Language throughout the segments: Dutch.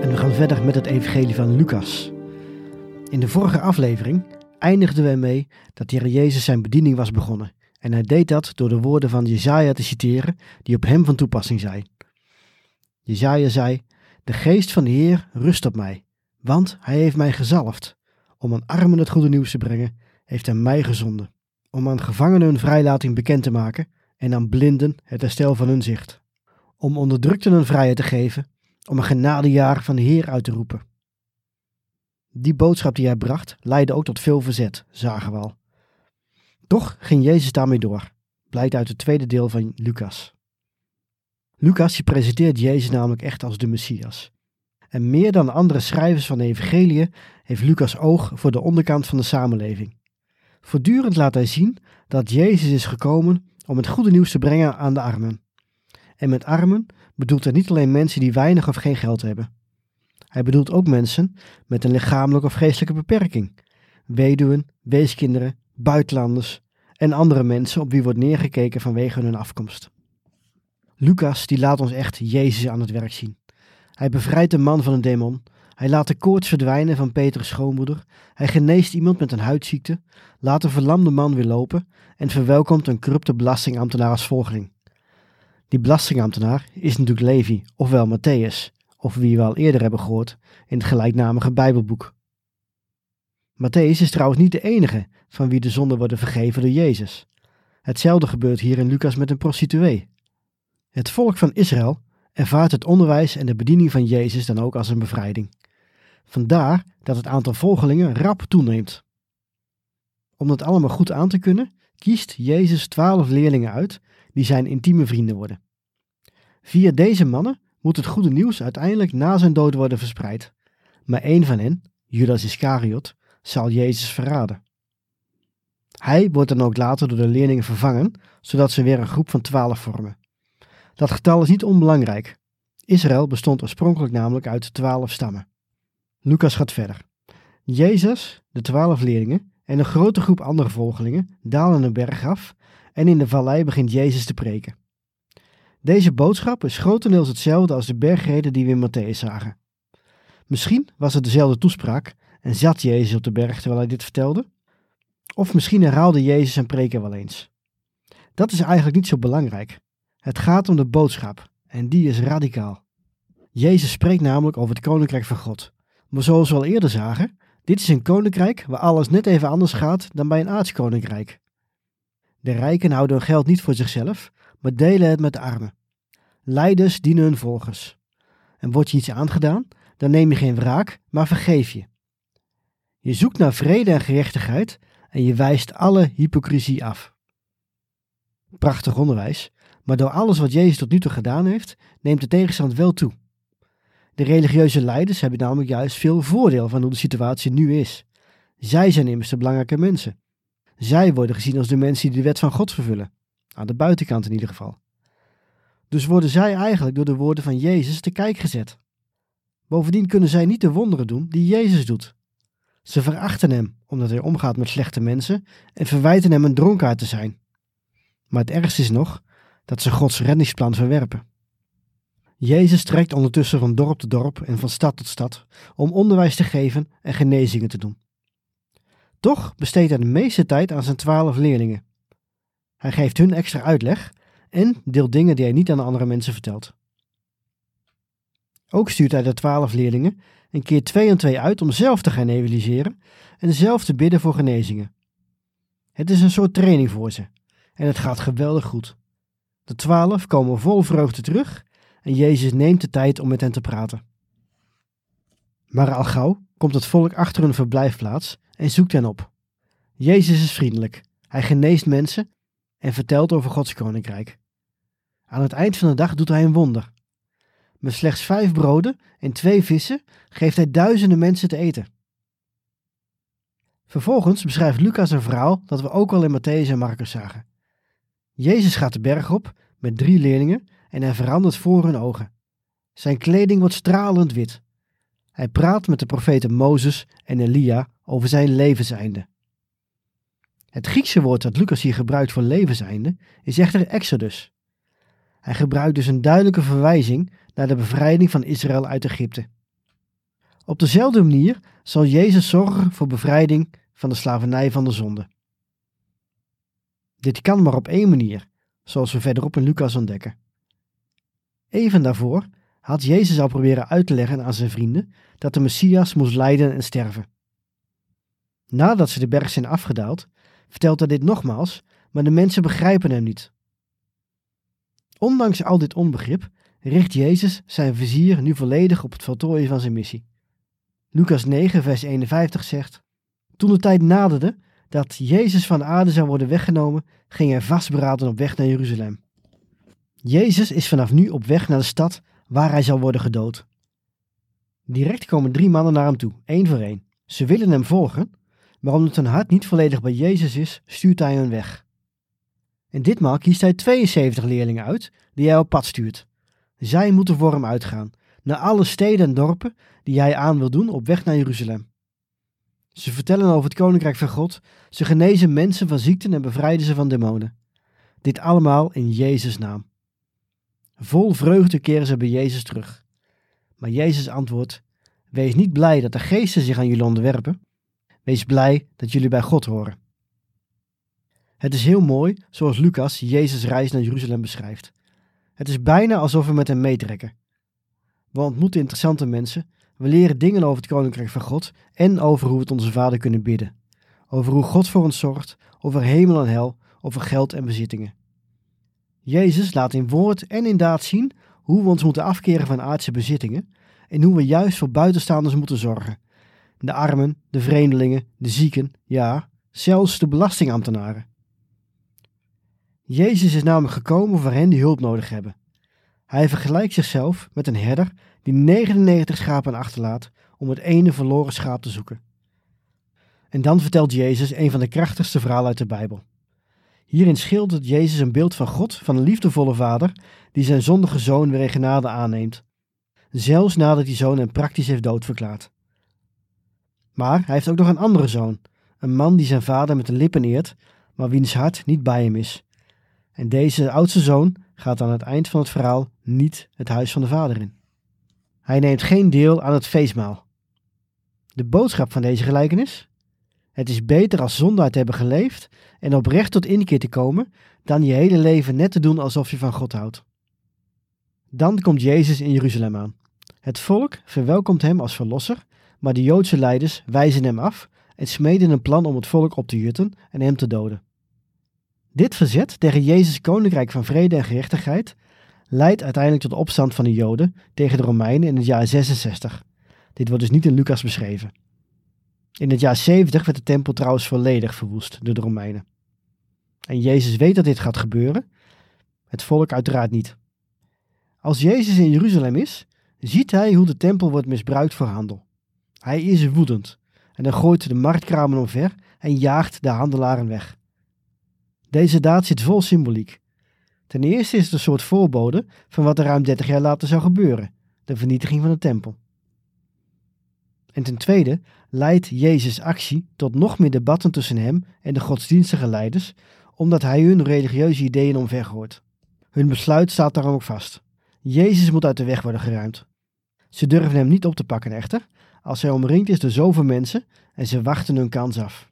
En we gaan verder met het evangelie van Lucas. In de vorige aflevering eindigden we mee dat de Heer Jezus zijn bediening was begonnen. En hij deed dat door de woorden van Jezaja te citeren die op hem van toepassing zijn. Jezaja zei, de geest van de Heer rust op mij, want hij heeft mij gezalfd. Om aan armen het goede nieuws te brengen, heeft hij mij gezonden. Om aan gevangenen hun vrijlating bekend te maken en aan blinden het herstel van hun zicht. Om onderdrukten hun vrijheid te geven om een genadejaar van de Heer uit te roepen. Die boodschap die hij bracht leidde ook tot veel verzet, zagen we al. Toch ging Jezus daarmee door, blijkt uit het tweede deel van Lucas. Lucas presenteert Jezus namelijk echt als de Messias. En meer dan andere schrijvers van de Evangelie heeft Lucas oog voor de onderkant van de samenleving. Voortdurend laat hij zien dat Jezus is gekomen om het goede nieuws te brengen aan de armen. En met armen bedoelt hij niet alleen mensen die weinig of geen geld hebben. Hij bedoelt ook mensen met een lichamelijke of geestelijke beperking. Weduwen, weeskinderen, buitenlanders en andere mensen op wie wordt neergekeken vanwege hun afkomst. Lucas die laat ons echt Jezus aan het werk zien. Hij bevrijdt de man van een demon. Hij laat de koorts verdwijnen van Petrus' schoonmoeder. Hij geneest iemand met een huidziekte, laat een verlamde man weer lopen en verwelkomt een corrupte belastingambtenaar als volgeling. Die belastingambtenaar is natuurlijk Levi, ofwel Matthäus, of wie we al eerder hebben gehoord in het gelijknamige Bijbelboek. Matthäus is trouwens niet de enige van wie de zonden worden vergeven door Jezus. Hetzelfde gebeurt hier in Lucas met een prostituee. Het volk van Israël ervaart het onderwijs en de bediening van Jezus dan ook als een bevrijding. Vandaar dat het aantal volgelingen rap toeneemt. Om dat allemaal goed aan te kunnen, kiest Jezus twaalf leerlingen uit die zijn intieme vrienden worden. Via deze mannen moet het goede nieuws uiteindelijk na zijn dood worden verspreid. Maar één van hen, Judas Iscariot, zal Jezus verraden. Hij wordt dan ook later door de leerlingen vervangen, zodat ze weer een groep van twaalf vormen. Dat getal is niet onbelangrijk. Israël bestond oorspronkelijk namelijk uit twaalf stammen. Lucas gaat verder. Jezus, de twaalf leerlingen en een grote groep andere volgelingen dalen een berg af en in de vallei begint Jezus te preken. Deze boodschap is grotendeels hetzelfde als de bergreden die we in Matthäus zagen. Misschien was het dezelfde toespraak en zat Jezus op de berg terwijl hij dit vertelde. Of misschien herhaalde Jezus zijn preken wel eens. Dat is eigenlijk niet zo belangrijk. Het gaat om de boodschap en die is radicaal. Jezus spreekt namelijk over het koninkrijk van God. Maar zoals we al eerder zagen, dit is een koninkrijk waar alles net even anders gaat dan bij een aardskoninkrijk. De rijken houden hun geld niet voor zichzelf, maar delen het met de armen. Leiders dienen hun volgers. En wordt je iets aangedaan, dan neem je geen wraak, maar vergeef je. Je zoekt naar vrede en gerechtigheid en je wijst alle hypocrisie af. Prachtig onderwijs, maar door alles wat Jezus tot nu toe gedaan heeft, neemt de tegenstand wel toe. De religieuze leiders hebben namelijk juist veel voordeel van hoe de situatie nu is. Zij zijn immers de belangrijke mensen. Zij worden gezien als de mensen die de wet van God vervullen. Aan de buitenkant in ieder geval. Dus worden zij eigenlijk door de woorden van Jezus te kijk gezet. Bovendien kunnen zij niet de wonderen doen die Jezus doet. Ze verachten hem omdat hij omgaat met slechte mensen en verwijten hem een dronkaard te zijn. Maar het ergste is nog dat ze Gods reddingsplan verwerpen. Jezus trekt ondertussen van dorp tot dorp en van stad tot stad om onderwijs te geven en genezingen te doen. Toch besteedt hij de meeste tijd aan zijn twaalf leerlingen. Hij geeft hun extra uitleg en deelt dingen die hij niet aan andere mensen vertelt. Ook stuurt hij de twaalf leerlingen een keer twee en twee uit om zelf te gaan evangeliseren en zelf te bidden voor genezingen. Het is een soort training voor ze en het gaat geweldig goed. De twaalf komen vol vreugde terug en Jezus neemt de tijd om met hen te praten. Maar al gauw komt het volk achter hun verblijfplaats en zoekt hen op. Jezus is vriendelijk, hij geneest mensen en vertelt over Gods koninkrijk. Aan het eind van de dag doet hij een wonder. Met slechts vijf broden en twee vissen geeft hij duizenden mensen te eten. Vervolgens beschrijft Lucas een verhaal dat we ook al in Matthäus en Marcus zagen. Jezus gaat de berg op met drie leerlingen en hij verandert voor hun ogen. Zijn kleding wordt stralend wit. Hij praat met de profeten Mozes en Elia over zijn levenseinde. Het Griekse woord dat Lucas hier gebruikt voor levenseinde is echter Exodus. Hij gebruikt dus een duidelijke verwijzing naar de bevrijding van Israël uit Egypte. Op dezelfde manier zal Jezus zorgen voor bevrijding van de slavernij van de zonde. Dit kan maar op één manier, zoals we verderop in Lucas ontdekken. Even daarvoor had Jezus al proberen uit te leggen aan zijn vrienden dat de Messias moest lijden en sterven. Nadat ze de berg zijn afgedaald, vertelt hij dit nogmaals, maar de mensen begrijpen hem niet. Ondanks al dit onbegrip richt Jezus zijn vizier nu volledig op het voltooien van zijn missie. Lucas 9, vers 51 zegt: Toen de tijd naderde dat Jezus van de aarde zou worden weggenomen, ging hij vastberaden op weg naar Jeruzalem. Jezus is vanaf nu op weg naar de stad waar hij zal worden gedood. Direct komen drie mannen naar hem toe, één voor één. Ze willen hem volgen, maar omdat hun hart niet volledig bij Jezus is, stuurt hij hen weg. En ditmaal kiest hij 72 leerlingen uit die hij op pad stuurt. Zij moeten voor hem uitgaan, naar alle steden en dorpen die hij aan wil doen op weg naar Jeruzalem. Ze vertellen over het koninkrijk van God, ze genezen mensen van ziekten en bevrijden ze van demonen. Dit allemaal in Jezus' naam. Vol vreugde keren ze bij Jezus terug. Maar Jezus antwoordt: Wees niet blij dat de geesten zich aan jullie onderwerpen. Wees blij dat jullie bij God horen. Het is heel mooi zoals Lucas Jezus' reis naar Jeruzalem beschrijft. Het is bijna alsof we met hem meetrekken. We ontmoeten interessante mensen, we leren dingen over het koninkrijk van God en over hoe we het onze Vader kunnen bidden. Over hoe God voor ons zorgt, over hemel en hel, over geld en bezittingen. Jezus laat in woord en in daad zien hoe we ons moeten afkeren van aardse bezittingen en hoe we juist voor buitenstaanders moeten zorgen. De armen, de vreemdelingen, de zieken, ja, zelfs de belastingambtenaren. Jezus is namelijk gekomen voor hen die hulp nodig hebben. Hij vergelijkt zichzelf met een herder die 99 schapen achterlaat om het ene verloren schaap te zoeken. En dan vertelt Jezus een van de krachtigste verhalen uit de Bijbel. Hierin schildert Jezus een beeld van God, van een liefdevolle vader, die zijn zondige zoon weer genade aanneemt. Zelfs nadat die zoon hem praktisch heeft doodverklaard. Maar hij heeft ook nog een andere zoon, een man die zijn vader met de lippen eert, maar wiens hart niet bij hem is. En deze oudste zoon gaat aan het eind van het verhaal niet het huis van de vader in. Hij neemt geen deel aan het feestmaal. De boodschap van deze gelijkenis? Het is beter als zondaar te hebben geleefd en oprecht tot inkeer te komen, dan je hele leven net te doen alsof je van God houdt. Dan komt Jezus in Jeruzalem aan. Het volk verwelkomt hem als verlosser, maar de Joodse leiders wijzen hem af en smeden een plan om het volk op te jutten en hem te doden. Dit verzet tegen Jezus' koninkrijk van vrede en gerechtigheid leidt uiteindelijk tot de opstand van de Joden tegen de Romeinen in het jaar 66. Dit wordt dus niet in Lucas beschreven. In het jaar 70 werd de tempel trouwens volledig verwoest door de Romeinen. En Jezus weet dat dit gaat gebeuren, het volk uiteraard niet. Als Jezus in Jeruzalem is, ziet hij hoe de tempel wordt misbruikt voor handel. Hij is woedend en hij gooit de marktkramen omver en jaagt de handelaren weg. Deze daad zit vol symboliek. Ten eerste is het een soort voorbode van wat er ruim 30 jaar later zou gebeuren: de vernietiging van de tempel. En ten tweede leidt Jezus' actie tot nog meer debatten tussen hem en de godsdienstige leiders, omdat hij hun religieuze ideeën omvergooit. Hun besluit staat daarom ook vast. Jezus moet uit de weg worden geruimd. Ze durven hem niet op te pakken echter, als hij omringd is door zoveel mensen en ze wachten hun kans af.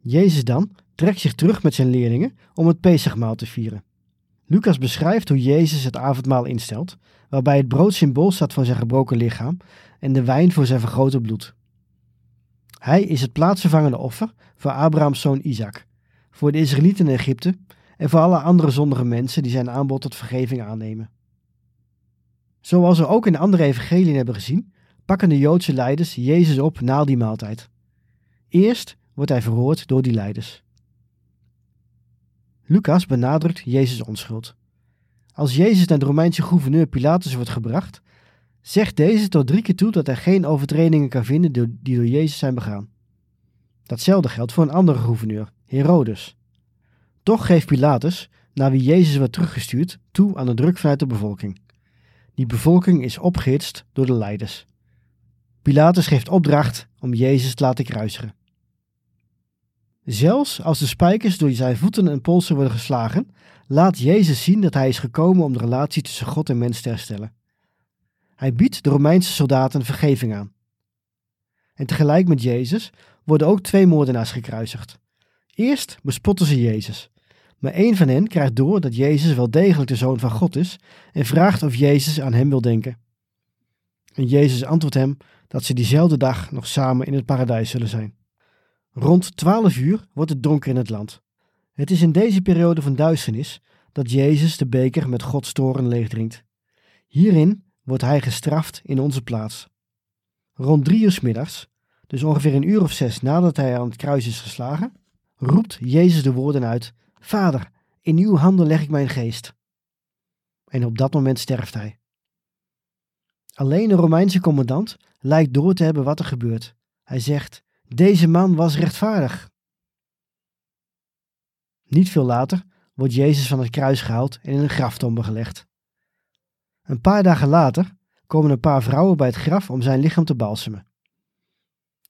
Jezus dan trekt zich terug met zijn leerlingen om het Pesachmaal te vieren. Lucas beschrijft hoe Jezus het avondmaal instelt, waarbij het brood symbool staat voor zijn gebroken lichaam en de wijn voor zijn vergroten bloed. Hij is het plaatsvervangende offer voor Abrahams zoon Isaac, voor de Israëlieten in Egypte en voor alle andere zondige mensen die zijn aanbod tot vergeving aannemen. Zoals we ook in de andere evangeliën hebben gezien, pakken de Joodse leiders Jezus op na die maaltijd. Eerst wordt hij verhoord door die leiders. Lucas benadrukt Jezus' onschuld. Als Jezus naar de Romeinse gouverneur Pilatus wordt gebracht, zegt deze tot drie keer toe dat hij geen overtredingen kan vinden die door Jezus zijn begaan. Datzelfde geldt voor een andere gouverneur, Herodes. Toch geeft Pilatus, naar wie Jezus wordt teruggestuurd, toe aan de druk vanuit de bevolking. Die bevolking is opgehitst door de leiders. Pilatus geeft opdracht om Jezus te laten kruisigen. Zelfs als de spijkers door zijn voeten en polsen worden geslagen, laat Jezus zien dat hij is gekomen om de relatie tussen God en mens te herstellen. Hij biedt de Romeinse soldaten vergeving aan. En tegelijk met Jezus worden ook twee moordenaars gekruisigd. Eerst bespotten ze Jezus, maar één van hen krijgt door dat Jezus wel degelijk de zoon van God is en vraagt of Jezus aan hem wil denken. En Jezus antwoordt hem dat ze diezelfde dag nog samen in het paradijs zullen zijn. Rond twaalf uur wordt het donker in het land. Het is in deze periode van duisternis dat Jezus de beker met Gods toren leegdrinkt. Hierin wordt hij gestraft in onze plaats. Rond drie uur middags, dus ongeveer een uur of zes nadat hij aan het kruis is geslagen, roept Jezus de woorden uit: Vader, in uw handen leg ik mijn geest. En op dat moment sterft hij. Alleen de Romeinse commandant lijkt door te hebben wat er gebeurt. Hij zegt: Deze man was rechtvaardig. Niet veel later wordt Jezus van het kruis gehaald en in een graftombe gelegd. Een paar dagen later komen een paar vrouwen bij het graf om zijn lichaam te balsemen.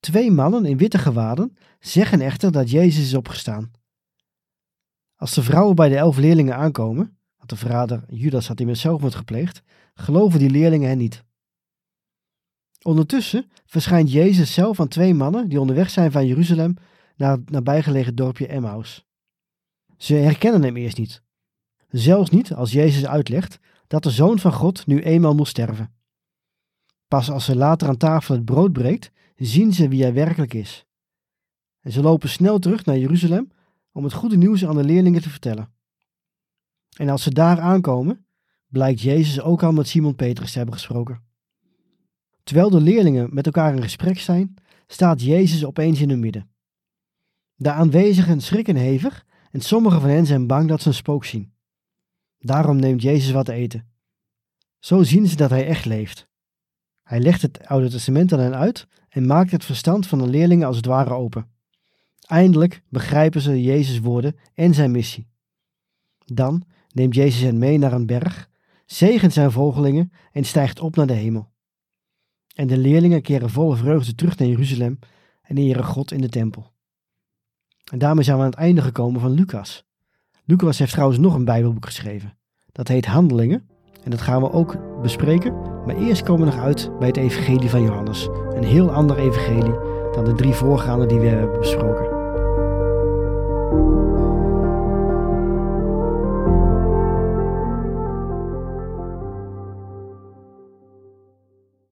Twee mannen in witte gewaden zeggen echter dat Jezus is opgestaan. Als de vrouwen bij de elf leerlingen aankomen, want de verrader Judas had immers zelfmoord gepleegd, geloven die leerlingen hen niet. Ondertussen verschijnt Jezus zelf aan twee mannen die onderweg zijn van Jeruzalem naar het nabijgelegen dorpje Emmaus. Ze herkennen hem eerst niet. Zelfs niet als Jezus uitlegt dat de Zoon van God nu eenmaal moest sterven. Pas als ze later aan tafel het brood breekt, zien ze wie hij werkelijk is. En ze lopen snel terug naar Jeruzalem om het goede nieuws aan de leerlingen te vertellen. En als ze daar aankomen, blijkt Jezus ook al met Simon Petrus te hebben gesproken. Terwijl de leerlingen met elkaar in gesprek zijn, staat Jezus opeens in hun midden. De aanwezigen schrikken hevig en sommigen van hen zijn bang dat ze een spook zien. Daarom neemt Jezus wat te eten. Zo zien ze dat hij echt leeft. Hij legt het Oude Testament aan hen uit en maakt het verstand van de leerlingen als het ware open. Eindelijk begrijpen ze Jezus' woorden en zijn missie. Dan neemt Jezus hen mee naar een berg, zegent zijn volgelingen en stijgt op naar de hemel. En de leerlingen keren vol vreugde terug naar Jeruzalem en eren God in de tempel. En daarmee zijn we aan het einde gekomen van Lucas. Lucas heeft trouwens nog een Bijbelboek geschreven. Dat heet Handelingen en dat gaan we ook bespreken. Maar eerst komen we nog uit bij het Evangelie van Johannes. Een heel ander evangelie dan de drie voorgaande die we hebben besproken.